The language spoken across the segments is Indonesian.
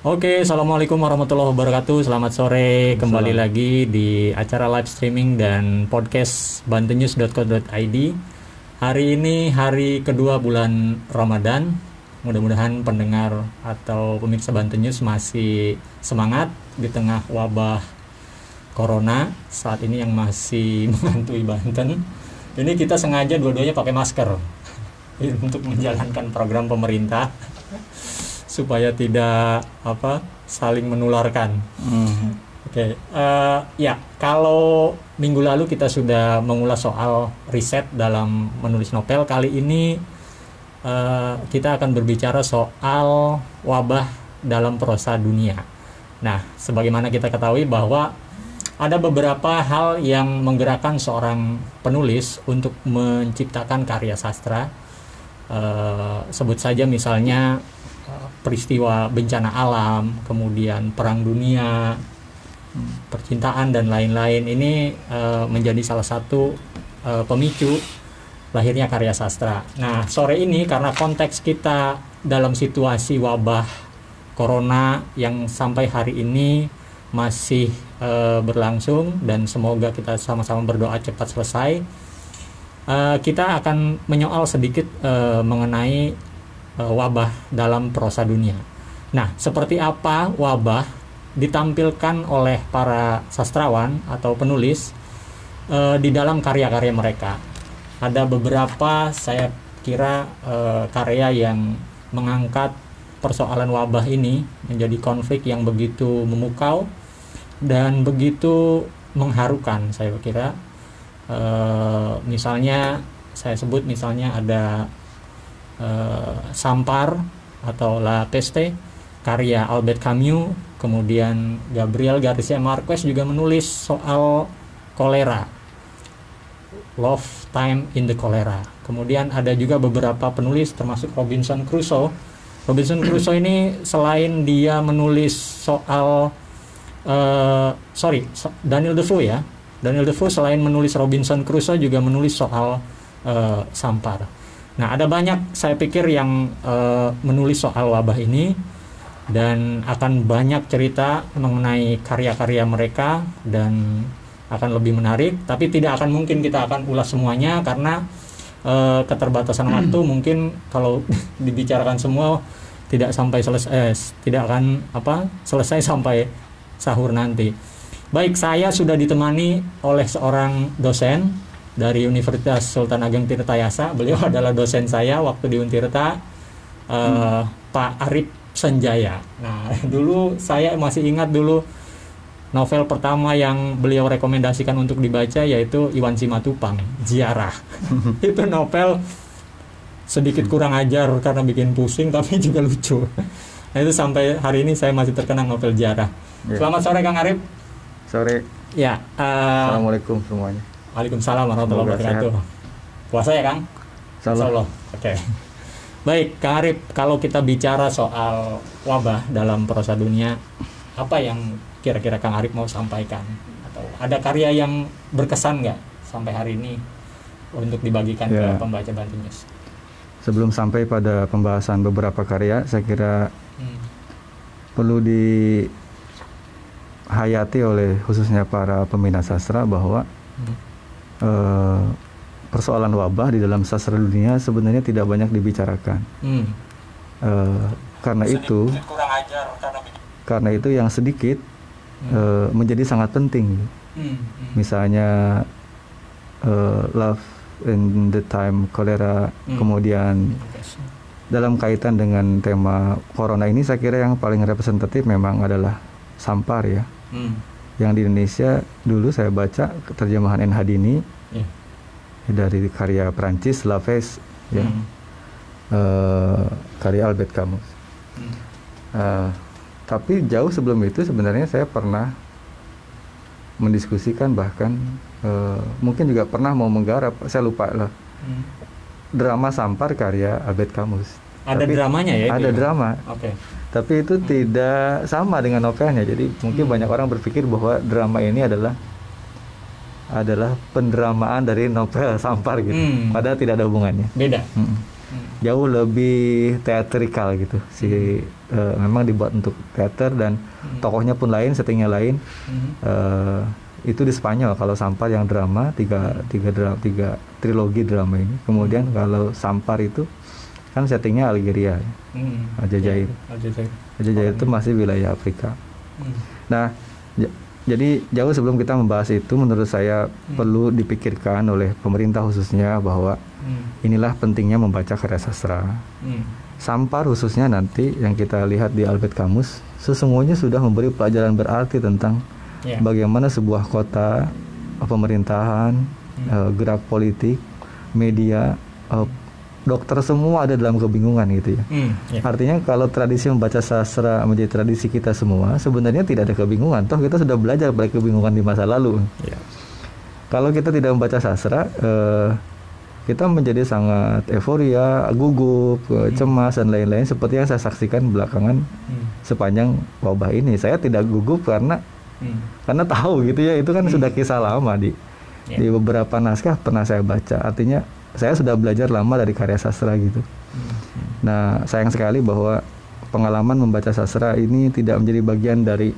Oke, assalamualaikum warahmatullahi wabarakatuh. Selamat sore, kembali lagi di acara live streaming dan podcast bantennews.co.id. Hari ini hari kedua bulan Ramadan. Mudah-mudahan pendengar atau pemirsa Banten News masih semangat di tengah wabah corona saat ini yang masih menghantui Banten. Ini kita sengaja dua-duanya pakai masker untuk menjalankan program pemerintah supaya tidak apa saling menularkan. Mhm. Oke, eh, ya kalau minggu lalu kita sudah mengulas soal riset dalam menulis novel, kali ini eh, kita akan berbicara soal wabah dalam prosa dunia. Nah, sebagaimana kita ketahui bahwa ada beberapa hal yang menggerakkan seorang penulis untuk menciptakan karya sastra. Eh, sebut saja misalnya peristiwa bencana alam, kemudian perang dunia, percintaan dan lain-lain ini eh, menjadi salah satu eh, pemicu lahirnya karya sastra. Nah, sore ini karena konteks kita dalam situasi wabah corona yang sampai hari ini masih eh, berlangsung dan semoga kita sama-sama berdoa cepat selesai. Eh, kita akan menyoal sedikit eh, mengenai wabah dalam prosa dunia. Nah, seperti apa wabah ditampilkan oleh para sastrawan atau penulis eh, di dalam karya-karya mereka. Ada beberapa saya kira eh, karya yang mengangkat persoalan wabah ini menjadi konflik yang begitu memukau dan begitu mengharukan saya kira. Eh, misalnya saya sebut misalnya ada eh, Sampar atau La Peste karya Albert Camus, kemudian Gabriel Garcia Marquez juga menulis soal kolera. Love Time in the Cholera. Kemudian ada juga beberapa penulis termasuk Robinson Crusoe. Robinson Crusoe ini selain dia menulis soal eh, sorry so- Daniel Defoe ya. Daniel Defoe selain menulis Robinson Crusoe juga menulis soal eh, Sampar. Nah, ada banyak saya pikir yang eh, menulis soal wabah ini dan akan banyak cerita mengenai karya-karya mereka dan akan lebih menarik. Tapi tidak akan mungkin kita akan ulas semuanya karena eh, keterbatasan waktu. Mungkin kalau dibicarakan semua tidak sampai selesai eh, tidak akan apa selesai sampai sahur nanti. Baik, saya sudah ditemani oleh seorang dosen dari Universitas Sultan Ageng Tirtayasa. Beliau adalah dosen saya waktu di Untirta, eh, Pak Arif Senjaya. Nah, dulu saya masih ingat dulu novel pertama yang beliau rekomendasikan untuk dibaca yaitu Iwan Simatupang, Ziarah. Itu novel sedikit kurang ajar karena bikin pusing tapi juga lucu. Nah, itu sampai hari ini saya masih terkenang novel Ziarah. Ya. Selamat sore Kang Arif. Sore. Ya, eh, Assalamualaikum semuanya. Waalaikumsalam warahmatullahi wabarakatuh. Puasa ya, Kang? Insyaallah. Oke. Baik, Kang Arif, kalau kita bicara soal wabah dalam prosa dunia, apa yang kira-kira Kang Arif mau sampaikan? Atau ada karya yang berkesan nggak sampai hari ini untuk dibagikan Ya. ke pembaca Bantu News? Sebelum sampai pada pembahasan beberapa karya, saya kira Hmm. perlu dihayati oleh khususnya para peminat sastra bahwa Hmm. Eh, persoalan wabah di dalam sastra dunia sebenarnya tidak banyak dibicarakan. Hmm. Eh, karena itu, kurang ajar karena karena itu yang sedikit eh, menjadi sangat penting. Hmm. Misalnya eh, Love in the Time Cholera, Hmm. kemudian dalam kaitan dengan tema corona ini saya kira yang paling representatif memang adalah Sampar ya. Hmm. Yang di Indonesia dulu saya baca terjemahan N. Hadini Ya. Dari karya Prancis Laves ya. Hmm. Eh, karya Albert Camus. Hmm. Eh, tapi jauh sebelum itu sebenarnya saya pernah mendiskusikan bahkan eh, mungkin juga pernah mau menggarap saya lupa lah Hmm. drama Sampar karya Albert Camus. Ada Tapi dramanya ya? Ada ya? drama, Oke. tapi itu tidak sama dengan novelnya. Jadi mungkin Hmm. banyak orang berpikir bahwa drama ini adalah adalah pendramaan dari novel Sampar gitu. Hmm. Padahal tidak ada hubungannya. Beda. Mm. Hmm. jauh lebih teatrikal gitu si eh, memang dibuat untuk teater dan Hmm. tokohnya pun lain settingnya lain Hmm. Eh, itu di Spanyol kalau Sampar yang drama tiga tiga drama tiga trilogi drama ini kemudian kalau Sampar itu kan settingnya Algeria Hmm. Aljazair Aljazair. Aljazair itu masih wilayah Afrika Hmm. Nah, jadi jauh sebelum kita membahas itu, menurut saya perlu dipikirkan oleh pemerintah khususnya bahwa Hmm. inilah pentingnya membaca karya sastra. Hmm. Sampar khususnya nanti yang kita lihat di Albert Camus, sesungguhnya sudah memberi pelajaran berarti tentang Ya. bagaimana sebuah kota, pemerintahan, eh, gerak politik, media, eh, dokter semua ada dalam kebingungan gitu ya. Hmm. Ya. Artinya kalau tradisi membaca sastra menjadi tradisi kita semua, sebenarnya tidak ada kebingungan. Toh kita sudah belajar dari kebingungan di masa lalu. Ya. Kalau kita tidak membaca sastra, eh, kita menjadi sangat euforia, gugup, eh, cemas dan lain-lain seperti yang saya saksikan belakangan Hmm. sepanjang wabah ini. Saya tidak gugup karena Hmm. karena tahu gitu ya, itu kan sudah kisah lama di Ya. di beberapa naskah pernah saya baca. Artinya saya sudah belajar lama dari karya sastra gitu. Hmm. Nah, sayang sekali bahwa pengalaman membaca sastra ini tidak menjadi bagian dari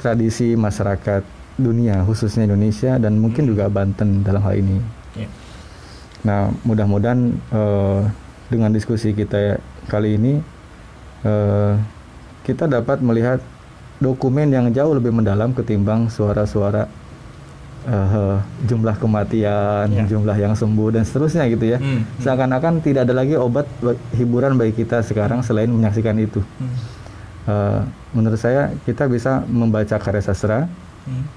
tradisi masyarakat dunia, khususnya Indonesia dan mungkin juga Banten dalam hal ini. Ya. Nah, mudah-mudahan eh, dengan diskusi kita kali ini eh, kita dapat melihat dokumen yang jauh lebih mendalam ketimbang suara-suara eh, jumlah kematian, Ya. jumlah yang sembuh dan seterusnya gitu ya. Hmm. Seakan-akan tidak ada lagi obat ba- hiburan bagi kita sekarang selain menyaksikan itu. Hmm. Eh, menurut saya kita bisa membaca karya sastra Hmm.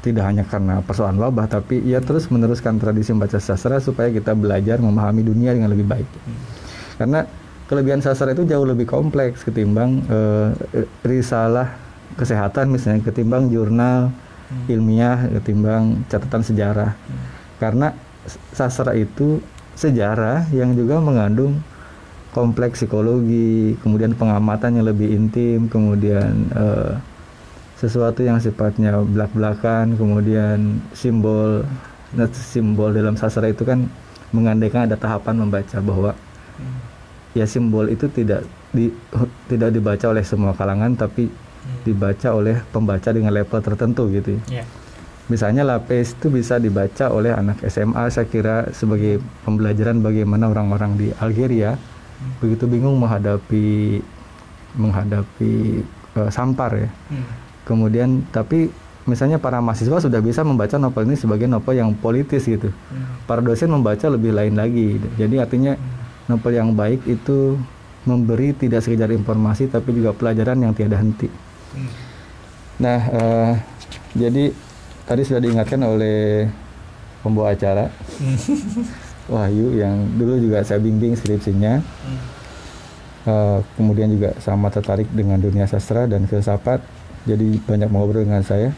tidak hanya karena persoalan wabah tapi ia terus meneruskan tradisi membaca sastra supaya kita belajar memahami dunia dengan lebih baik. Karena kelebihan sastra itu jauh lebih kompleks ketimbang eh, risalah kesehatan misalnya ketimbang jurnal ilmiah ketimbang catatan sejarah. Karena s- sastra itu sejarah yang juga mengandung kompleks psikologi, kemudian pengamatan yang lebih intim, kemudian eh, sesuatu yang sifatnya belak-belakan, kemudian simbol, nah, simbol dalam sastra itu kan mengandaikan ada tahapan membaca bahwa Hmm. ya simbol itu tidak di, tidak dibaca oleh semua kalangan, tapi dibaca oleh pembaca dengan level tertentu gitu. ya. Ya. Misalnya lapis itu bisa dibaca oleh anak SMA saya kira sebagai pembelajaran bagaimana orang-orang di Algeria begitu bingung menghadapi menghadapi eh, sampar ya. Hmm. Kemudian tapi misalnya para mahasiswa sudah bisa membaca novel ini sebagai novel yang politis gitu. Hmm. Para dosen membaca lebih lain lagi. Jadi artinya novel yang baik itu memberi tidak sekedar informasi tapi juga pelajaran yang tiada henti. Hmm. Nah, eh, jadi tadi sudah diingatkan oleh pembawa acara Hmm. Wahyu yang dulu juga saya bimbing skripsinya. Hmm. Eh, kemudian juga sama tertarik dengan dunia sastra dan filsafat. Jadi banyak ngobrol dengan saya.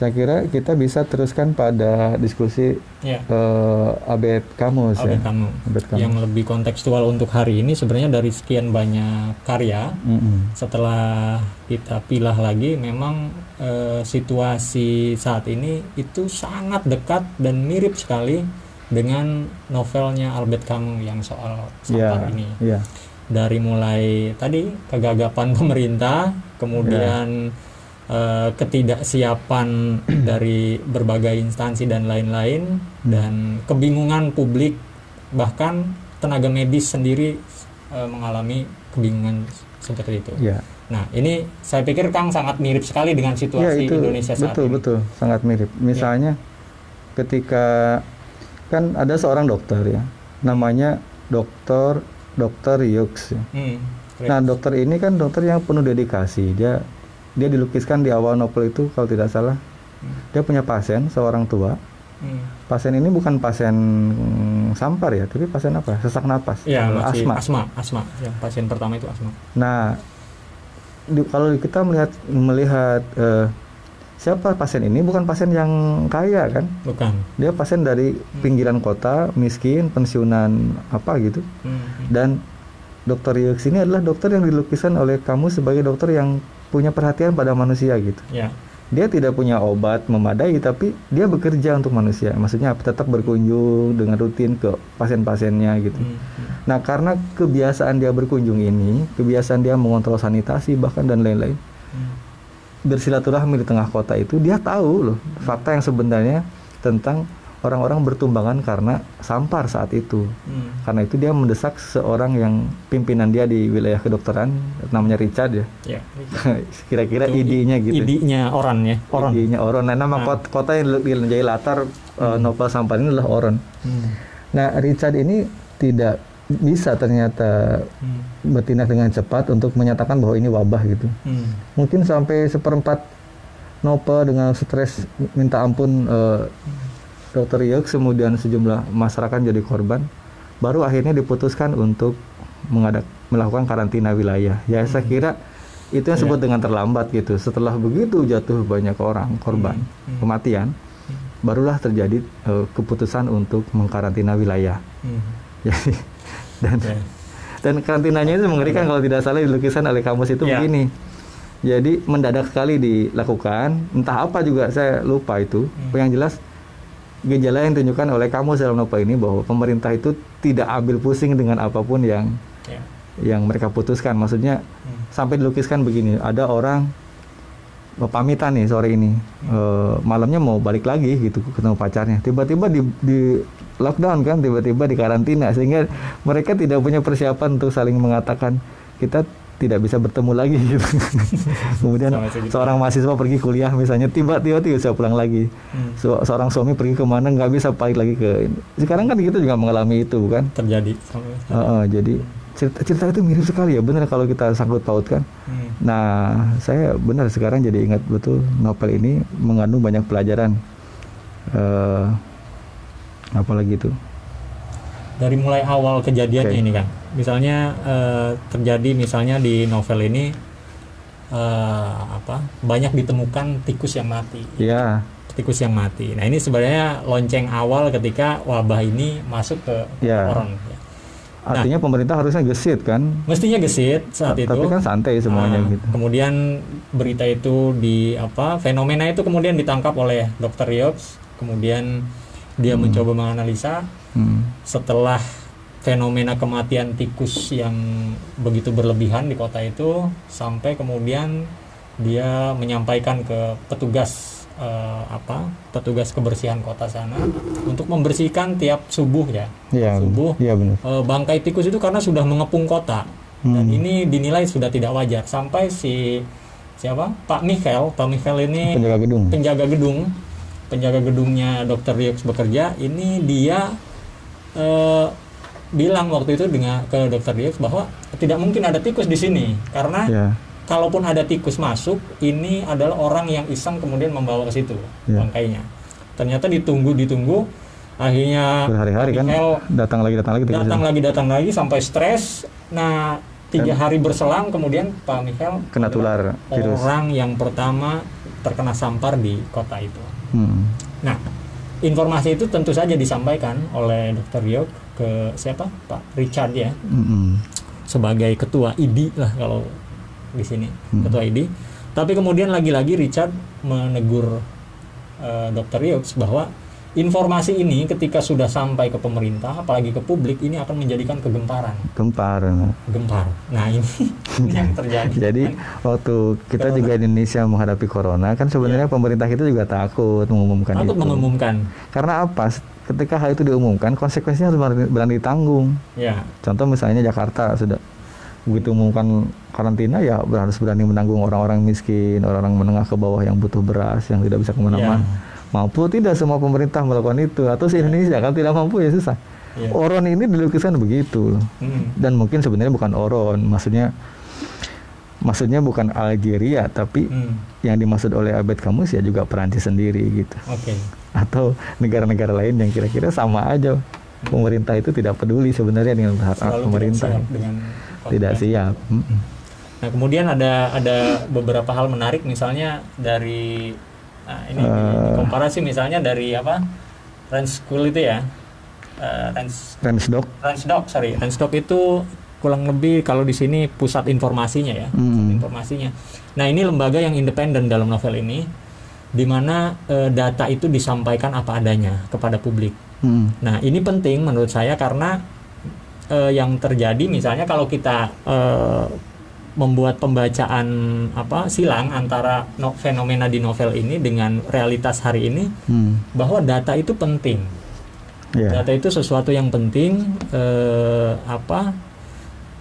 Saya kira kita bisa teruskan pada diskusi Ya. eh, Abed Kamus ya. Abed Camus. Yang lebih kontekstual untuk hari ini sebenarnya dari sekian banyak karya Mm-mm. setelah kita pilah lagi memang eh, situasi saat ini itu sangat dekat dan mirip sekali dengan novelnya Albert Camus yang soal sampah ini ya. dari mulai tadi kegagapan pemerintah kemudian eh, ketidaksiapan dari berbagai instansi dan lain-lain dan kebingungan publik bahkan tenaga medis sendiri eh, mengalami kebingungan seperti itu. Ya. Nah, ini saya pikir Kang sangat mirip sekali dengan Ya situasi itu Indonesia saat betul ini. betul sangat mirip. Misalnya ketika kan ada seorang dokter ya, namanya dokter dokter Yux. ya. Hmm, Nah dokter ini kan dokter yang penuh dedikasi. Dia dia dilukiskan di awal novel itu kalau tidak salah. Dia punya pasien seorang tua. hmm. Pasien ini bukan pasien mm, sampar ya, tapi pasien apa? Sesak napas, Ya, asma. asma, asma. Yang pasien pertama itu asma. Nah, di- kalau kita melihat melihat eh, siapa pasien ini bukan pasien yang kaya kan? Bukan. Dia pasien dari pinggiran kota, miskin, pensiunan apa gitu. Hmm. Dan dokter Yux ini adalah dokter yang dilukiskan oleh kamu sebagai dokter yang punya perhatian pada manusia gitu. Ya. dia tidak punya obat memadai tapi dia bekerja untuk manusia maksudnya tetap berkunjung dengan rutin ke pasien-pasiennya gitu Hmm, hmm. nah karena kebiasaan dia berkunjung ini kebiasaan dia mengontrol sanitasi bahkan dan lain-lain Hmm. bersilaturahmi di tengah kota itu dia tahu loh fakta yang sebenarnya tentang orang-orang bertumbangan karena sampar saat itu Hmm. karena itu dia mendesak seorang yang pimpinan dia di wilayah kedokteran namanya Richard ya Ya. kira-kira idenya gitu Idenya Oran ya. Oran. idenya Oron nah nama Nah. kota, yang menjadi latar uh, novel sampar ini adalah Oron Hmm. nah Richard ini tidak bisa ternyata Hmm. bertindak dengan cepat untuk menyatakan bahwa ini wabah gitu Hmm. mungkin sampai seperempat Nopal dengan stres minta ampun eh, dokter Yuk kemudian sejumlah masyarakat jadi korban baru akhirnya diputuskan untuk mengadak melakukan karantina wilayah ya saya kira itu yang disebut dengan terlambat gitu setelah begitu jatuh banyak orang korban Hmm. kematian barulah terjadi eh, keputusan untuk mengkarantina wilayah Hmm. jadi dan Ya. dan karantinanya itu mengerikan kalau tidak salah di lukisan oleh kamus itu Ya. begini. Jadi mendadak sekali dilakukan, entah apa juga saya lupa itu. Hmm. Yang jelas gejala yang ditunjukkan oleh kamus dalam ini bahwa pemerintah itu tidak ambil pusing dengan apa pun yang Ya. yang mereka putuskan. Maksudnya Hmm. sampai dilukiskan begini, ada orang mau pamitan nih sore ini, Eh, malamnya mau balik lagi gitu ketemu pacarnya. Tiba-tiba di, di lockdown kan, tiba-tiba di karantina sehingga mereka tidak punya persiapan untuk saling mengatakan kita tidak bisa bertemu lagi gitu. Kemudian segitu. seorang mahasiswa pergi kuliah misalnya tiba-tiba tidak bisa pulang lagi. Hmm. Se- seorang suami pergi ke mana nggak bisa balik lagi ke. Sekarang kan kita juga mengalami itu kan. Terjadi. sampai- Heeh, jadi cerita, cerita itu mirip sekali ya benar kalau kita sangkut pautkan. Hmm. Nah, saya benar sekarang jadi ingat betul novel ini mengandung banyak pelajaran. eh apalagi itu? Dari mulai awal kejadiannya Oke. ini kan misalnya eh, terjadi misalnya di novel ini eh, apa banyak ditemukan tikus yang mati. Ya, tikus yang mati. Nah ini sebenarnya lonceng awal ketika wabah ini masuk ke Ya. orang. Artinya pemerintah harusnya gesit kan? mestinya gesit saat itu. Tapi kan santai semuanya Ah, gitu. kemudian berita itu di apa fenomena itu kemudian ditangkap oleh dokter Yops kemudian dia mencoba menganalisa Hmm. setelah fenomena kematian tikus yang begitu berlebihan di kota itu sampai kemudian dia menyampaikan ke petugas eh, apa petugas kebersihan kota sana untuk membersihkan tiap subuh ya Iya, subuh iya benar. eh, bangkai tikus itu karena sudah mengepung kota dan Hmm. ini dinilai sudah tidak wajar sampai si siapa Pak Michael Pak Michael ini Penjaga gedung. penjaga gedung penjaga gedungnya dokter Riox bekerja ini dia eh, bilang waktu itu dengan ke dokter Riox bahwa tidak mungkin ada tikus di sini. Karena Ya, kalaupun ada tikus masuk ini adalah orang yang iseng kemudian membawa ke situ Ya. bangkainya. Ternyata ditunggu ditunggu. Akhirnya berhari-hari kan datang lagi datang lagi datang lagi datang lagi sampai stres. Nah tiga hari berselang kemudian Pak Michael kena tular virus. orang yang pertama terkena sampar di kota itu. Hmm. Nah, informasi itu tentu saja disampaikan oleh Dr. Ryok ke siapa? Pak Richard ya, Mm-mm. sebagai ketua ID lah kalau di sini, Hmm. ketua ID. Tapi kemudian lagi-lagi Richard menegur eh, Dr. Ryok bahwa informasi ini ketika sudah sampai ke pemerintah, apalagi ke publik, ini akan menjadikan kegemparan, Gempar. gempar. Nah ini, yang terjadi. Jadi waktu kita juga di Indonesia menghadapi corona kan sebenarnya pemerintah kita juga takut mengumumkan takut itu. mengumumkan, Karena apa? Ketika hal itu diumumkan, konsekuensinya harus berani, ditanggung. ya, Contoh misalnya Jakarta sudah begitu umumkan karantina ya harus berani menanggung orang-orang miskin, orang-orang menengah ke bawah yang butuh beras, yang tidak bisa ke mana-mana. Ya. Mampu tidak semua pemerintah melakukan itu atau se Indonesia kan tidak mampu ya susah. ya. Oron ini dilukiskan begitu Hmm. dan mungkin sebenarnya bukan Oron, maksudnya maksudnya bukan Algeria tapi Hmm. yang dimaksud oleh Abed Kamus ya juga Perancis sendiri gitu Oke. atau negara-negara lain yang kira-kira sama aja pemerintah itu tidak peduli sebenarnya dengan hak pemerintah tidak siap dengan tidak siap Mm-mm. Nah kemudian ada ada beberapa hal menarik misalnya dari nah, ini Eh. komparasi misalnya dari apa Range School itu ya Eh, Range Rensdok Range Doc sorry Range Doc itu kurang lebih kalau di sini pusat informasinya ya pusat Mm. informasinya. Nah ini lembaga yang independen dalam novel ini di mana eh, data itu disampaikan apa adanya kepada publik. Hmm. Nah, ini penting menurut saya karena eh, yang terjadi misalnya kalau kita eh, membuat pembacaan apa silang antara no- fenomena di novel ini dengan realitas hari ini Hmm. bahwa data itu penting. Ya. Data itu sesuatu yang penting eh, apa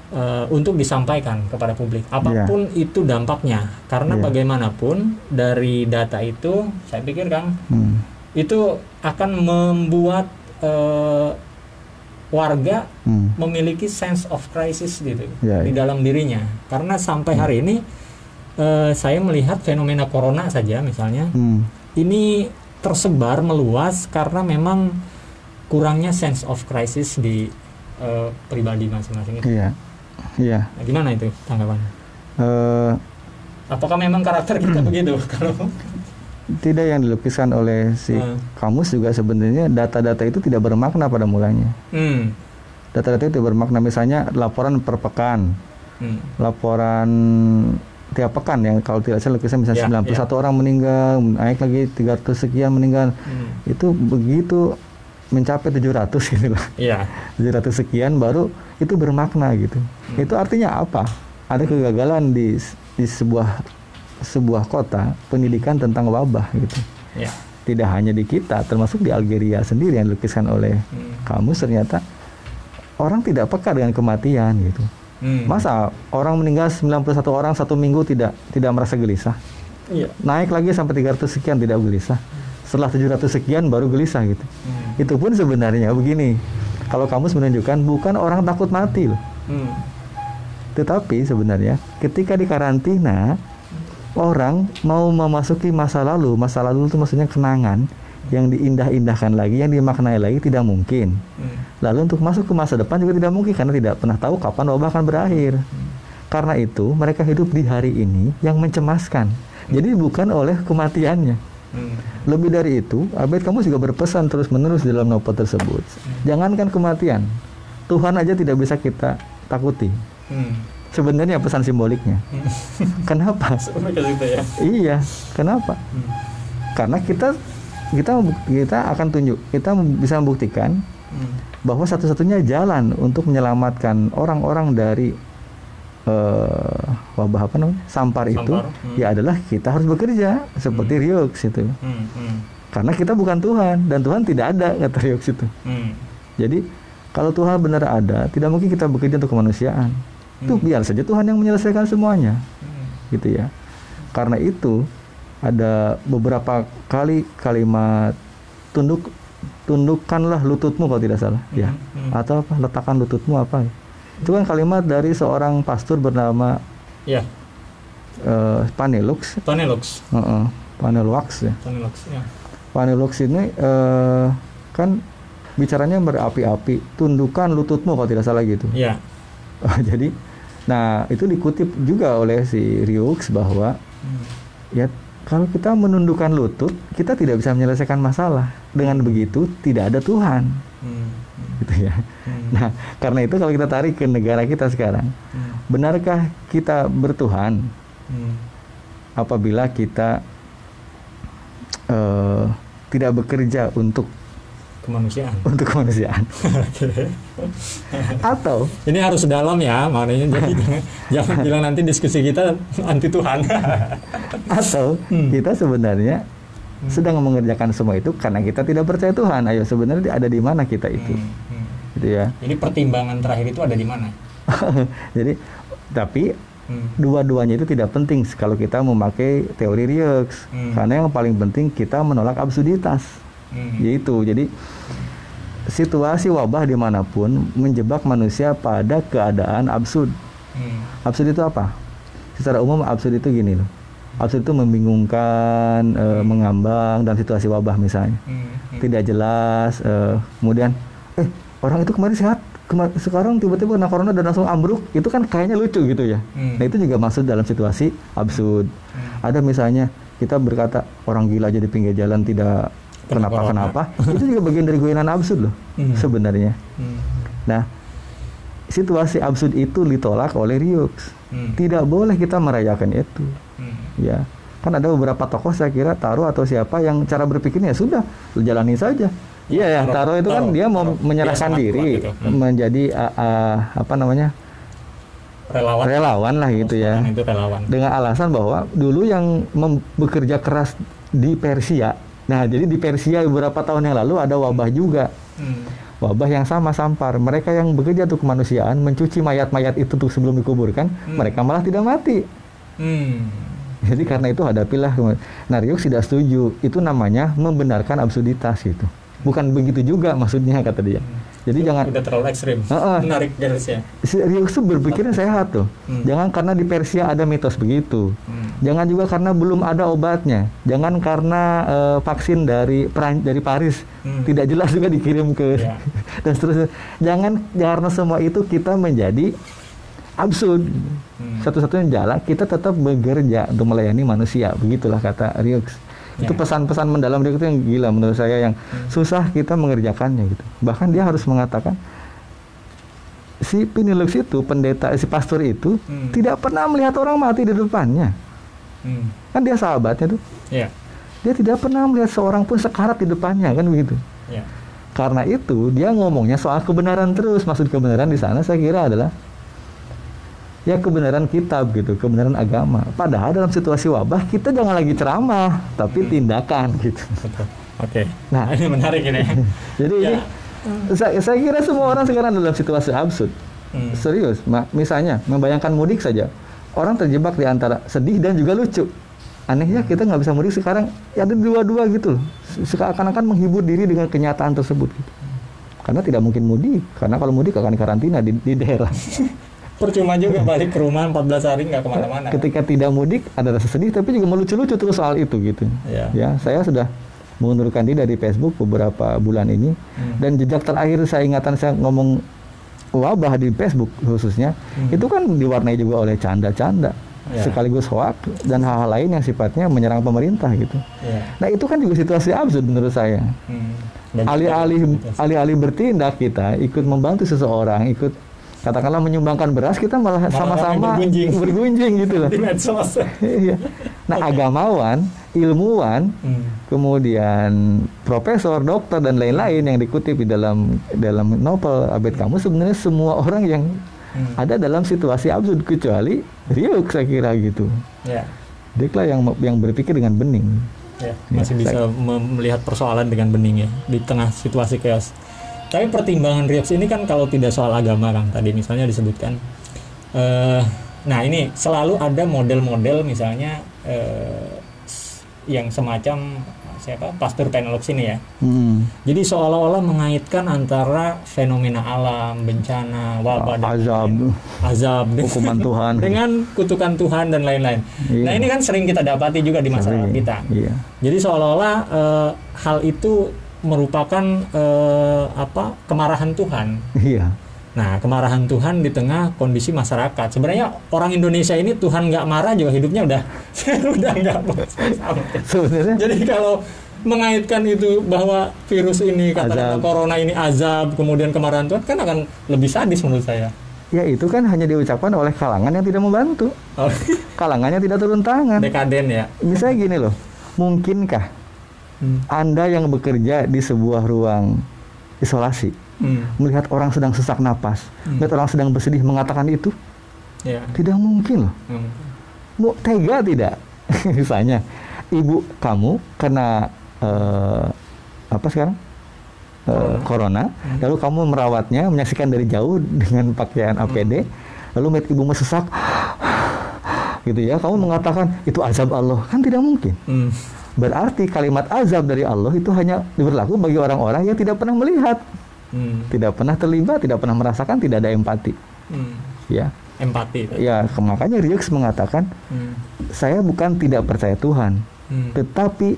eh, untuk disampaikan kepada publik. Apa pun itu dampaknya, karena Iya. bagaimanapun dari data itu, saya pikir Kang, Hmm. itu akan membuat eh, warga Hmm. memiliki sense of crisis gitu Iya, di iya. dalam dirinya. Karena sampai hari ini eh, saya melihat fenomena corona saja misalnya Hmm. ini tersebar meluas karena memang kurangnya sense of crisis di eh, pribadi masing-masing itu. Iya. Iya. Nah, gimana itu tanggapannya? Eh, Apakah memang karakter kita begitu? Kalau tidak yang dilukiskan oleh si Hmm. kamus juga sebenarnya data-data itu tidak bermakna pada mulanya. hmm, Data-data itu bermakna misalnya laporan per pekan, hmm, laporan tiap pekan yang kalau tidak salah lukisan misalnya Ya, 91 orang meninggal, naik lagi 300 sekian meninggal. hmm. Itu begitu mencapai 700 gitu lah. Iya. 700 sekian baru itu bermakna gitu. Itu artinya apa? Ada kegagalan di di sebuah sebuah kota pendidikan tentang wabah gitu. Ya. Tidak hanya di kita, termasuk di Algeria sendiri yang dilukiskan oleh Hmm. kamus ternyata orang tidak peka dengan kematian gitu. Hmm. Masa orang meninggal 91 orang satu minggu tidak tidak merasa gelisah? Iya. Naik lagi sampai 300 sekian tidak gelisah. Setelah 700 sekian baru gelisah gitu. Hmm. Itu pun sebenarnya begini. Kalau kamus menunjukkan bukan orang takut mati loh. Hmm. Tetapi sebenarnya ketika di karantina orang mau memasuki masa lalu, masa lalu itu maksudnya kenangan yang diindah-indahkan lagi, yang dimaknai lagi tidak mungkin. Hmm. Lalu untuk masuk ke masa depan juga tidak mungkin karena tidak pernah tahu kapan wabah akan berakhir. Karena itu mereka hidup di hari ini yang mencemaskan. Jadi bukan oleh kematiannya. Hmm. Lebih dari itu, Abed kamu juga berpesan terus-menerus dalam novel tersebut. Jangankan kematian, Tuhan aja tidak bisa kita takuti. Hmm. Sebenarnya pesan simboliknya. Kenapa? Ya. Iya, kenapa? Hmm. Karena kita kita kita akan tunjuk, kita bisa membuktikan Hmm. bahwa satu-satunya jalan untuk menyelamatkan orang-orang dari eh, wabah apa namanya sampar, itu Sampar, hmm. ya adalah kita harus bekerja seperti Ryux itu. Hmm. Hmm. Karena kita bukan Tuhan dan Tuhan tidak ada kata Ryux itu. Hmm. Jadi kalau Tuhan benar ada, tidak mungkin kita bekerja untuk kemanusiaan. Itu Hmm. biar saja Tuhan yang menyelesaikan semuanya, Hmm. gitu ya. Karena itu ada beberapa kali kalimat tunduk tundukkanlah lututmu kalau tidak salah, ya. Hmm. Atau apa? Letakkan lututmu apa? ya? Itu kan kalimat dari seorang pastor bernama Ya. eh, Panelux, Tonelux. Heeh, Panelux ya. Tonelux. Ya. Panelux ini eh, kan bicaranya berapi-api, tundukkan lututmu kalau tidak salah gitu. Ya. Jadi, nah itu dikutip juga oleh si Ryux bahwa Hmm. ya kalau kita menundukkan lutut, kita tidak bisa menyelesaikan masalah. Dengan begitu tidak ada Tuhan, Hmm. gitu ya. Hmm. Nah, karena itu kalau kita tarik ke negara kita sekarang, Hmm. benarkah kita bertuhan Hmm. apabila kita eh, tidak bekerja untuk Kemanusiaan. untuk kemanusiaan? Atau Ini harus dalam ya, makanya jadi jangan, bilang nanti diskusi kita anti Tuhan. atau Hmm. kita sebenarnya sedang mengerjakan semua itu karena kita tidak percaya Tuhan. Ayo sebenarnya ada di mana kita itu, Hmm, hmm. gitu ya. Jadi pertimbangan terakhir itu ada di mana? Jadi tapi Hmm. dua-duanya itu tidak penting kalau kita memakai teori Ryux. Hmm. Karena yang paling penting kita menolak absurditas. Hmm. Yaitu jadi situasi wabah di mana pun menjebak manusia pada keadaan absurd. Hmm. Absurd itu apa? Secara umum absurd itu gini loh. Absurd itu membingungkan, eh, mengambang dalam situasi wabah misalnya. Hmm. Hmm. Tidak jelas. eh, kemudian, eh orang itu kemarin sehat, kema- sekarang tiba-tiba kena corona dan langsung ambruk. Itu kan kayaknya lucu gitu ya. Hmm. Nah itu juga masuk dalam situasi absurd. Hmm. Ada misalnya kita berkata orang gila aja di pinggir jalan tidak Kena kenapa kenapa. itu juga bagian dari guyonan absurd loh Hmm. sebenarnya. Hmm. Nah situasi absurd itu ditolak oleh Ryux. Hmm. Tidak boleh kita merayakan itu. Hmm. Ya, kan ada beberapa tokoh saya kira Taro atau siapa yang cara berpikirnya sudah lu jalani saja iya ya Taro itu kan Taro, dia mau Taro. Dia menyerahkan diri gitu. Hmm. menjadi uh, uh, apa namanya relawan relawan lah gitu ya itu relawan dengan alasan bahwa dulu yang bekerja keras di Persia nah jadi di Persia beberapa tahun yang lalu ada wabah juga. Hmm. wabah yang sama sampar. Mereka yang bekerja untuk kemanusiaan mencuci mayat-mayat itu tuh sebelum dikuburkan Hmm. mereka malah tidak mati. Hmm. jadi karena itu hadapilah nah Ryuk tidak setuju. Itu namanya membenarkan absurditas gitu bukan begitu juga maksudnya kata dia jadi jangan udah terlalu ekstrim Heeh. menarik garisnya tuh berpikirnya sehat tuh Hmm. jangan karena di Persia ada mitos begitu Hmm. Jangan juga karena belum ada obatnya. Jangan karena eh, vaksin dari Peran- dari Paris Hmm. tidak jelas juga dikirim ke Ya. dan seterusnya. Jangan karena semua itu kita menjadi absurd. Hmm. Satu-satunya jalan kita tetap bekerja untuk melayani manusia. Begitulah kata Ryux. Itu Ya. pesan-pesan mendalam Ryux itu yang gila menurut saya yang Hmm. susah kita mengerjakannya gitu. Bahkan dia harus mengatakan si Pinilux itu pendeta si pastor itu Hmm. tidak pernah melihat orang mati di depannya. Hmm. Kan dia sahabatnya tuh. ya Dia tidak pernah melihat seorang pun sekarat di depannya kan begitu. ya Karena itu dia ngomongnya soal kebenaran terus. Maksud kebenaran di sana saya kira adalah ya kebenaran kitab gitu, kebenaran agama. Padahal dalam situasi wabah kita jangan lagi ceramah, tapi tindakan gitu. oke Nah. ini menarik ini Jadi Ya. ini saya, saya kira semua orang sekarang dalam situasi absurd. Hmm. Serius, Ma- misalnya membayangkan mudik saja, orang terjebak di antara sedih dan juga lucu. Anehnya kita nggak bisa mudik sekarang, ya ada dua-dua gitu loh. Seakan-akan menghibur diri dengan kenyataan tersebut. Gitu. Karena tidak mungkin mudik, karena kalau mudik akan karantina di, di daerah. percuma juga balik ke rumah 14 hari nggak ke mana-mana Ketika tidak mudik ada rasa sedih, tapi juga melucu-lucu terus soal itu gitu. Ya. Ya, saya sudah mengundurkan diri dari Facebook beberapa bulan ini Hmm. dan jejak terakhir saya ingatan saya ngomong wabah di Facebook khususnya Hmm. itu kan diwarnai juga oleh canda-canda Ya. sekaligus hoak dan hal-hal lain yang sifatnya menyerang pemerintah gitu. ya Nah itu kan juga situasi absurd menurut saya. Hmm. Alih-alih alih-alih bertindak kita ikut membantu seseorang, ikut katakanlah menyumbangkan beras kita malah sama-sama bergunjing. bergunjing gitu loh. di medsos Iya. Nah agamawan, ilmuwan, Hmm. kemudian profesor, dokter dan lain-lain yang dikutip di dalam dalam novel Abed Kamu sebenarnya semua orang yang Hmm. ada dalam situasi absurd kecuali Ryuk saya kira gitu. ya Dia lah yang yang berpikir dengan bening. ya Ya, masih bisa mem- melihat persoalan dengan bening ya di tengah situasi chaos. Tapi pertimbangan Riox ini kan kalau tidak soal agama kan tadi misalnya disebutkan. eh nah ini selalu ada model-model misalnya s- yang semacam siapa Pastor Penelope ini ya. Hmm. Jadi seolah-olah mengaitkan antara fenomena alam, bencana, wabah, dan Azab, lain-lain. azab, hukuman Tuhan. dengan kutukan Tuhan dan lain-lain. Iya. Nah ini kan sering kita dapati juga di masyarakat Sering. kita. Iya. Jadi seolah-olah eh, hal itu merupakan eh, apa kemarahan Tuhan. Iya. Nah kemarahan Tuhan di tengah kondisi masyarakat. Sebenarnya orang Indonesia ini Tuhan nggak marah juga hidupnya udah udah nggak. Sebenarnya Jadi kalau mengaitkan itu bahwa virus ini katakanlah Azab. corona ini azab kemudian kemarahan Tuhan kan akan lebih sadis menurut saya. ya itu kan hanya diucapkan oleh kalangan yang tidak membantu. Oh, Kalangannya tidak turun tangan. Dekaden ya. Misalnya gini loh, mungkinkah Hmm. Anda yang bekerja di sebuah ruang isolasi Hmm. melihat orang sedang sesak napas, Hmm. melihat orang sedang bersedih mengatakan itu Ya. tidak mungkin loh. Hmm. Mau tega tidak? Misalnya ibu kamu kena eh, apa sekarang? Eh, corona, Hmm. lalu kamu merawatnya, menyaksikan dari jauh dengan pakaian Hmm. APD, lalu melihat ibumu sesak, gitu ya, kamu mengatakan itu azab Allah, kan tidak mungkin. Hmm. Berarti kalimat azab dari Allah itu hanya berlaku bagi orang-orang yang tidak pernah melihat, Hmm. tidak pernah terlibat, tidak pernah merasakan, tidak ada empati. Hmm. Ya, Empati. itu. ya makanya Ryux mengatakan Hmm. saya bukan tidak percaya Tuhan, Hmm. tetapi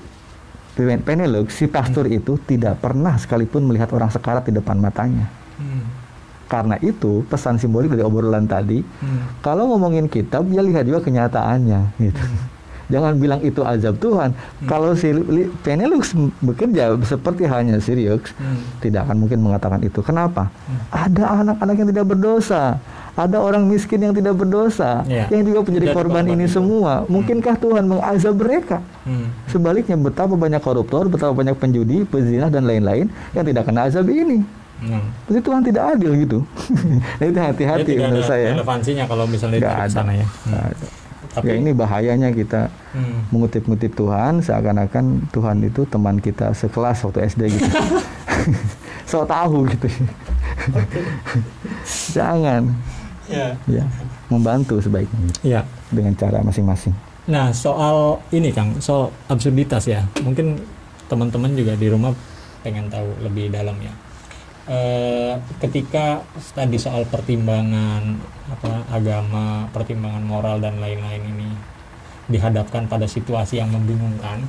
Pen- Penelux si pastor itu tidak pernah sekalipun melihat orang sekarat di depan matanya. Hmm. Karena itu pesan simbolik dari obrolan tadi, Hmm. kalau ngomongin kitab ya lihat juga kenyataannya gitu. Jangan bilang itu azab Tuhan. Kalau si Penelux bekerja seperti halnya Sirius, Hmm. tidak akan mungkin mengatakan itu. Kenapa? Ada anak-anak yang tidak berdosa, ada orang miskin yang tidak berdosa Ya. yang juga menjadi Jadi korban korban ini itu. semua. Mungkinkah Tuhan mengazab mereka? Hmm. Sebaliknya betapa banyak koruptor, betapa banyak penjudi, pezina dan lain-lain yang tidak kena azab ini. Hmm. Jadi Tuhan tidak adil gitu. itu Dia hati-hati menurut ada saya. relevansinya kalau misalnya ada. sana ya. Hmm. ada. Tapi Ya ini bahayanya kita hmm. mengutip-ngutip Tuhan seakan-akan Tuhan itu teman kita sekelas waktu SD gitu. so tahu gitu. Jangan ya. ya membantu sebaiknya Ya. dengan cara masing-masing. Nah, soal ini Kang, soal absurditas ya. Mungkin teman-teman juga di rumah pengen tahu lebih dalam ya. Eh, ketika tadi soal pertimbangan apa agama, pertimbangan moral dan lain-lain ini dihadapkan pada situasi yang membingungkan,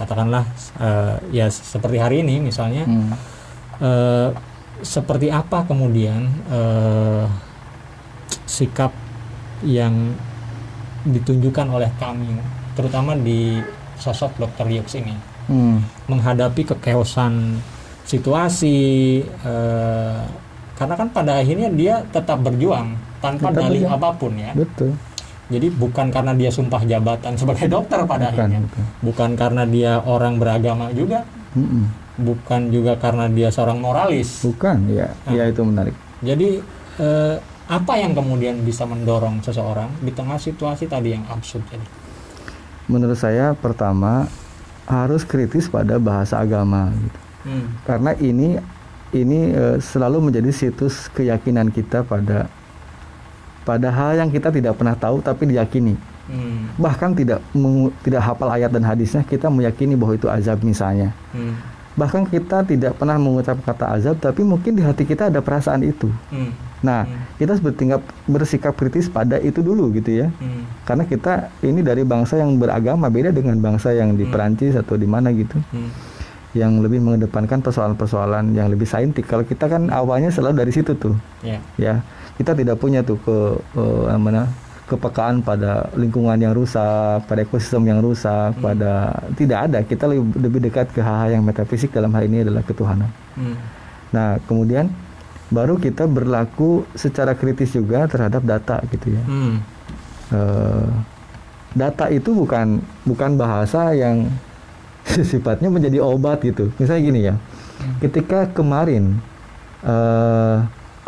katakanlah eh, ya seperti hari ini misalnya, Hmm. eh, seperti apa kemudian eh, sikap yang ditunjukkan oleh kami, terutama di sosok Dr. Yux ini, Hmm. menghadapi kekeosan situasi, eh, karena kan pada akhirnya dia tetap berjuang tanpa Tetap dalih berjuang. apa pun ya. Betul. Jadi bukan karena dia sumpah jabatan sebagai dokter pada Bukan, akhirnya, bukan. bukan karena dia orang beragama juga, Mm-mm. bukan juga karena dia seorang moralis. Bukan, ya, Ah. ya itu menarik. Jadi eh, apa yang kemudian bisa mendorong seseorang di tengah situasi tadi yang absurd tadi? Menurut saya pertama harus kritis pada bahasa agama gitu. Hmm. Karena ini ini eh, selalu menjadi situs keyakinan kita pada pada hal yang kita tidak pernah tahu tapi diyakini. Hmm. Bahkan tidak mengu- tidak hafal ayat dan hadisnya kita meyakini bahwa itu azab misalnya. Hmm. Bahkan kita tidak pernah mengucap kata azab tapi mungkin di hati kita ada perasaan itu. Hmm. Nah, Hmm. kita harus bertingkap bersikap kritis pada itu dulu gitu ya. Hmm. Karena kita ini dari bangsa yang beragama beda dengan bangsa yang di Hmm. Perancis atau di mana gitu. Hmm. Yang lebih mengedepankan persoalan-persoalan yang lebih saintik. Kalau kita kan awalnya selalu dari situ tuh, Ya. ya kita tidak punya tuh ke eh, apa mana kepekaan pada lingkungan yang rusak, pada ekosistem yang rusak, Hmm. pada tidak ada. Kita lebih, lebih dekat ke hal-hal yang metafisik dalam hal ini adalah ketuhanan. Hmm. Nah kemudian baru kita berlaku secara kritis juga terhadap data gitu ya. Hmm. Eh, data itu bukan bukan bahasa yang sifatnya menjadi obat gitu. Misalnya gini ya, ketika kemarin eh,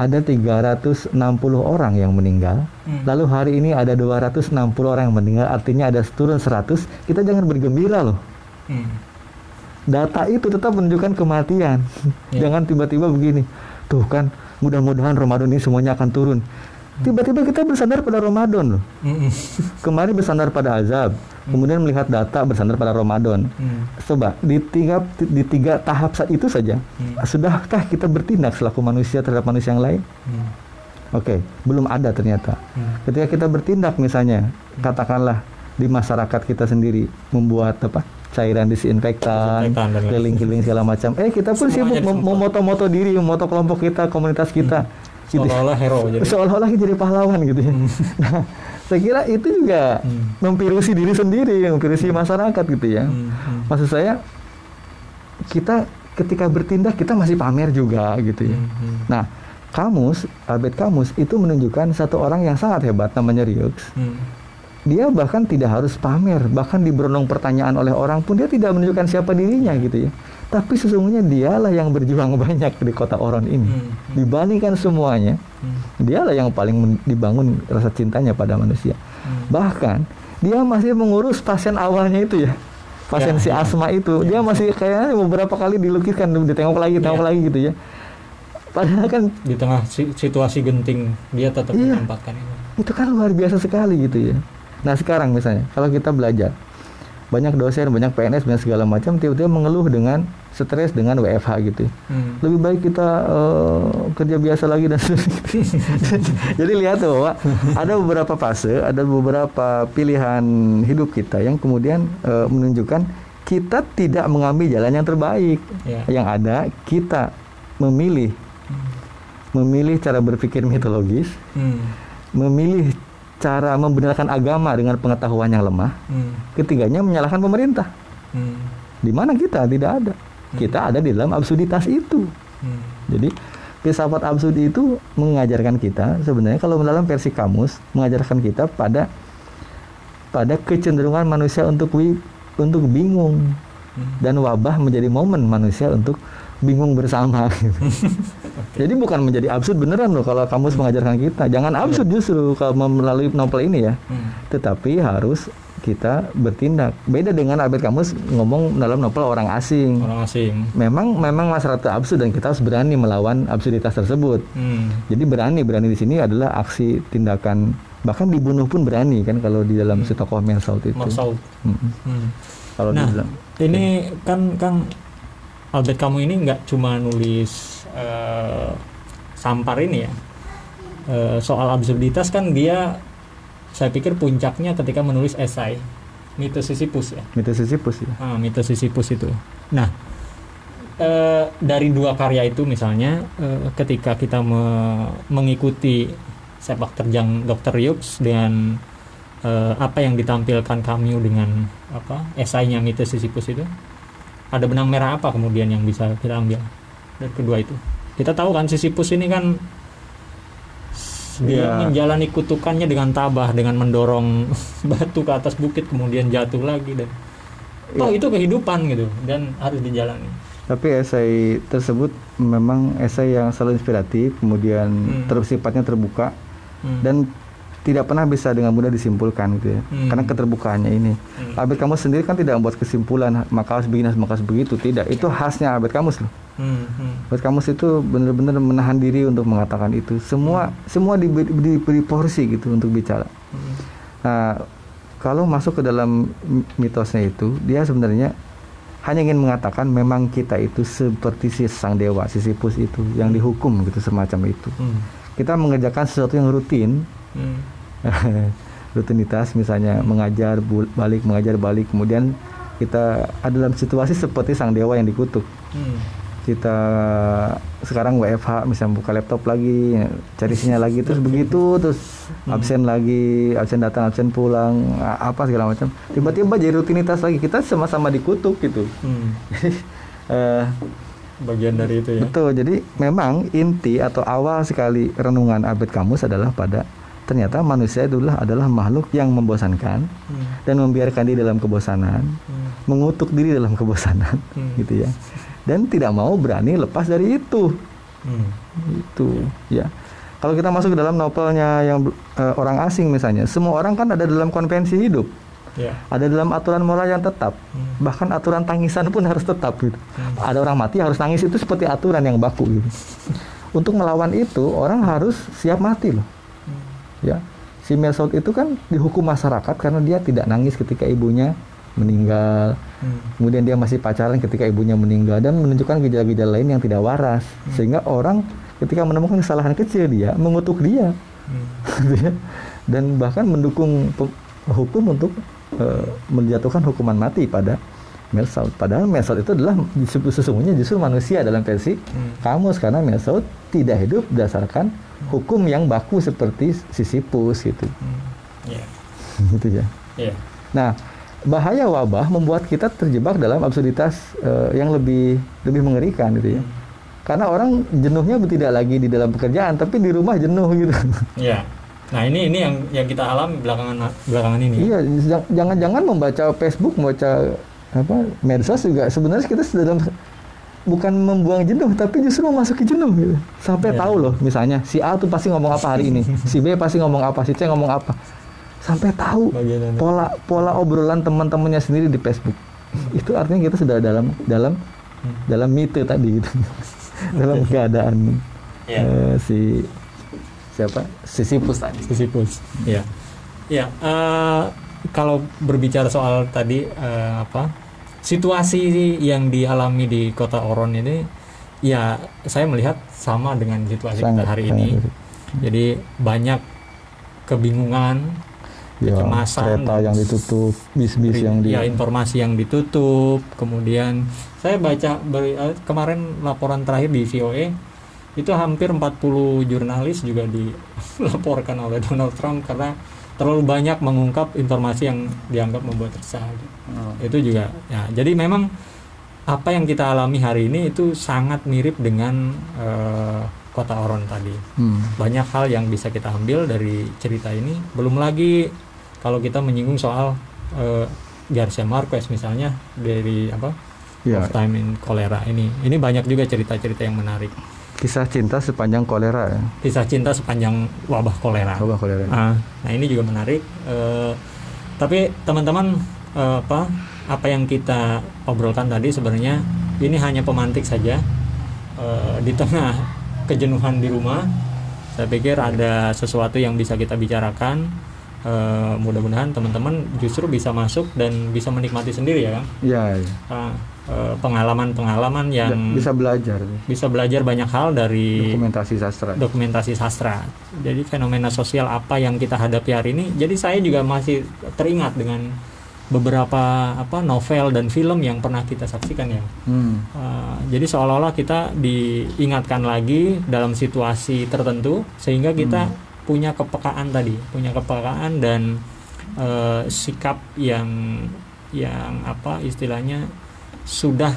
ada 360 orang yang meninggal, Hmm. lalu hari ini ada 260 orang yang meninggal, artinya ada turun 100, kita jangan bergembira loh. Hmm. Data itu tetap menunjukkan kematian. Ya. Jangan tiba-tiba begini, tuh kan mudah-mudahan Ramadan ini semuanya akan turun. Tiba-tiba kita bersandar pada Ramadan loh. Hmm. Kemarin bersandar pada azab, kemudian melihat data bersandar pada Ramadan. Hmm. Coba di tiga di tiga tahap saat itu saja, Hmm. sudahkah kita bertindak selaku manusia terhadap manusia yang lain? Hmm. Oke, belum ada ternyata. Hmm. Ketika kita bertindak misalnya, katakanlah di masyarakat kita sendiri membuat apa? cairan disinfektan, keliling-keliling segala macam. Eh kita pun Semuanya sibuk memoto-moto diri, memoto kelompok kita, komunitas kita. Gitu. Seolah-olah hero jadi. seolah-olah jadi pahlawan gitu ya. Nah, saya kira itu juga Hmm. memvirusi diri sendiri, memvirusi masyarakat gitu ya. Hmm. Hmm. Maksud saya kita ketika bertindak kita masih pamer juga gitu ya. Hmm. Hmm. Nah, kamus, Albert Kamus itu menunjukkan satu orang yang sangat hebat namanya Riux. Hmm. Dia bahkan tidak harus pamer, bahkan diberondong pertanyaan oleh orang pun dia tidak menunjukkan siapa dirinya gitu ya. Tapi sesungguhnya dialah yang berjuang banyak di kota Oron ini. Hmm. Dibandingkan semuanya, Hmm. dialah yang paling dibangun rasa cintanya pada manusia. Hmm. Bahkan dia masih mengurus pasien awalnya itu ya. Pasien Ya, si ya. asma itu, dia masih kayaknya beberapa kali dilukiskan, ditengok lagi, tengok Ya. lagi gitu ya. Padahal kan Di tengah si- situasi genting dia tetap Iya. menempatkan itu. itu kan luar biasa sekali gitu ya. Nah sekarang misalnya, kalau kita belajar, banyak dosen, banyak PNS, banyak segala macam, tiba-tiba mengeluh dengan stres dengan WFH gitu. Hmm. Lebih baik kita eh, kerja biasa lagi dan. Jadi lihat tuh bahwa ada beberapa fase, ada beberapa pilihan hidup kita yang kemudian eh, menunjukkan kita tidak mengambil jalan yang terbaik. Ya. Yang ada kita memilih memilih cara berpikir mitologis, Hmm. memilih cara membenarkan agama dengan pengetahuan yang lemah. Hmm. Ketiganya menyalahkan pemerintah. Hmm. Di mana kita tidak ada. Kita ada di dalam absurditas itu. Hmm. Jadi filsafat absurd itu mengajarkan kita sebenarnya kalau dalam versi kamus mengajarkan kita pada pada kecenderungan manusia untuk wi, untuk bingung dan wabah menjadi momen manusia untuk bingung bersama gitu. Jadi bukan menjadi absurd beneran loh kalau kamus mengajarkan kita. Jangan absurd justru kalau melalui novel ini ya. Hmm. Tetapi harus kita bertindak. Beda dengan Albert Camus ngomong dalam novel orang asing. orang asing Memang memang masalah itu absurd dan kita harus berani melawan absurditas tersebut. Hmm. Jadi berani berani di sini adalah aksi tindakan bahkan dibunuh pun berani kan kalau di dalam si tokoh Mensaut itu. Marsaut. Mm-mm. Hmm. Kalau Nah, dibilang ini kan Kang Albert kamu ini nggak cuma nulis eh, sampar ini ya. Eh, soal absurditas kan dia saya pikir puncaknya ketika menulis esai mitos Sisyphus ya. mitos Sisyphus ya. Ah, mitos Sisyphus itu. Nah, eh, dari dua karya itu misalnya eh, ketika kita me- mengikuti sepak terjang Dr. Yups dengan eh, apa yang ditampilkan Camus dengan apa esainya mitos Sisyphus itu, ada benang merah apa kemudian yang bisa kita ambil dari kedua itu? Kita tahu kan Sisyphus ini kan dia Iya. menjalani kutukannya dengan tabah dengan mendorong batu ke atas bukit kemudian jatuh lagi dan toh Iya. itu kehidupan gitu dan harus dijalani Tapi esai tersebut memang esai yang selalu inspiratif, kemudian Hmm. ter- sifatnya terbuka Hmm. dan tidak pernah bisa dengan mudah disimpulkan gitu ya. Hmm. Karena keterbukaannya ini. Hmm. Albert Camus sendiri kan tidak membuat kesimpulan maka harus begini maka harus begitu, tidak. Itu khasnya Albert Camus loh. Hmm, hmm. Albert Camus itu benar-benar menahan diri untuk mengatakan itu. Semua semua diberi, diberi porsi gitu untuk bicara. Hmm. Nah, kalau masuk ke dalam mitosnya itu, dia sebenarnya hanya ingin mengatakan memang kita itu seperti si sang dewa Sisyphus itu yang dihukum gitu semacam itu. Hmm. Kita mengerjakan sesuatu yang rutin, Hmm. rutinitas misalnya mengajar balik mengajar balik, kemudian kita ada dalam situasi seperti sang dewa yang dikutuk. Hmm. Kita sekarang WFH misalnya buka laptop lagi, cari sinyal lagi terus begitu terus absen lagi, absen datang, absen pulang, apa segala macam. Tiba-tiba jadi rutinitas lagi. Kita sama-sama dikutuk gitu. Hmm. Eh, bagian dari itu ya betul. Jadi memang inti atau awal sekali renungan Albert Camus adalah pada ternyata manusia itulah adalah makhluk yang membosankan Hmm. dan membiarkan diri dalam kebosanan, Hmm. mengutuk diri dalam kebosanan, Hmm. gitu ya. Dan tidak mau berani lepas dari itu. Hmm. itu ya kalau kita masuk ke dalam novelnya yang eh, orang asing misalnya semua orang kan ada dalam konvensi hidup ya ada dalam aturan moral yang tetap Hmm. bahkan aturan tangisan pun harus tetap gitu Hmm. ada orang mati harus nangis itu seperti aturan yang baku gitu untuk melawan itu orang harus siap mati loh Hmm. Ya si Mesot itu kan dihukum masyarakat karena dia tidak nangis ketika ibunya meninggal Hmm. kemudian dia masih pacaran ketika ibunya meninggal dan menunjukkan gejala-gejala lain yang tidak waras sehingga orang ketika menemukan kesalahan kecil dia mengutuk dia Hmm. gitu ya. dan bahkan mendukung hukum untuk eh, menjatuhkan hukuman mati pada Melsaut padahal Melsaut itu adalah sesungguhnya justru manusia dalam versi Hmm. kamus. Karena Melsaut tidak hidup berdasarkan hukum yang baku seperti Sisyphus gitu. Hmm. ya gitu ya. Ya Nah, bahaya wabah membuat kita terjebak dalam absurditas eh, yang lebih lebih mengerikan gitu ya. Karena orang jenuhnya tidak lagi di dalam pekerjaan, tapi di rumah jenuh gitu. ya nah ini ini yang yang kita alami belakangan belakangan ini iya, jang- jangan-jangan membaca Facebook, membaca apa medsos juga sebenarnya kita dalam bukan membuang jenuh, tapi justru memasuki jenuh gitu. Sampai Iya. tahu loh, misalnya si A tuh pasti ngomong apa hari ini, si B pasti ngomong apa, si C ngomong apa. Sampai tahu bagian pola pola obrolan teman-temannya sendiri di Facebook itu artinya kita sudah dalam dalam dalam mite tadi gitu dalam keadaan Iya. eh, si siapa Sisyphus tadi Sisyphus. Ya. Ya, eh, kalau berbicara soal tadi eh, apa? Situasi yang dialami di Kota Oron ini ya saya melihat sama dengan situasi kita Sangat, hari sangat ini. Jadi banyak kebingungan, ya, kecemasan, kereta yang ditutup bis-bis beri- yang di ya informasi yang ditutup. Kemudian saya baca beri- eh, kemarin laporan terakhir di VOA itu hampir 40 jurnalis juga dilaporkan oleh Donald Trump karena terlalu banyak mengungkap informasi yang dianggap membuat resah. Oh. Itu juga ya. Jadi memang apa yang kita alami hari ini itu sangat mirip dengan eh, kota Oron tadi. Hmm. Banyak hal yang bisa kita ambil dari cerita ini. Belum lagi kalau kita menyinggung soal eh, Garcia Marquez misalnya dari apa Ya, of Time in Cholera ini. Ini banyak juga cerita-cerita yang menarik. Kisah cinta sepanjang kolera ya. Kisah cinta sepanjang wabah kolera. Coba kolera. Ah, nah ini juga menarik. Eh, tapi teman-teman eh, apa apa yang kita obrolkan tadi sebenarnya ini hanya pemantik saja Eh, di tengah kejenuhan di rumah. Saya pikir ada sesuatu yang bisa kita bicarakan. Eh, mudah-mudahan teman-teman justru bisa masuk dan bisa menikmati sendiri ya, Kang. Iya, eh, pengalaman-pengalaman yang bisa belajar bisa belajar banyak hal dari dokumentasi sastra. dokumentasi sastra. Jadi fenomena sosial apa yang kita hadapi hari ini. Jadi saya juga masih teringat dengan beberapa apa novel dan film yang pernah kita saksikan ya. Hmm. Uh, jadi seolah-olah kita diingatkan lagi dalam situasi tertentu sehingga kita punya kepekaan tadi, punya kepekaan dan uh, sikap yang yang apa istilahnya sudah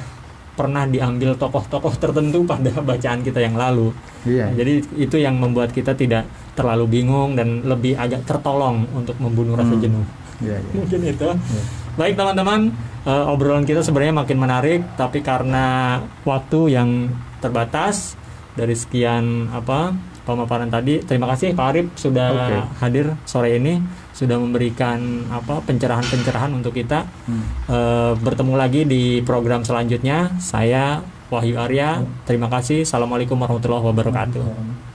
pernah diambil tokoh-tokoh tertentu pada bacaan kita yang lalu. Iya. Jadi itu yang membuat kita tidak terlalu bingung dan lebih agak tertolong untuk membunuh rasa Hmm. jenuh. Iya, iya. Mungkin itu. Iya. Baik teman-teman, eh, obrolan kita sebenarnya makin menarik, tapi karena waktu yang terbatas dari sekian apa pemaparan tadi, terima kasih Pak Arif sudah Oke. hadir sore ini, sudah memberikan apa pencerahan-pencerahan untuk kita. Hmm. Eh, bertemu lagi di program selanjutnya. Saya Wahyu Arya. Terima kasih. Assalamualaikum warahmatullahi wabarakatuh.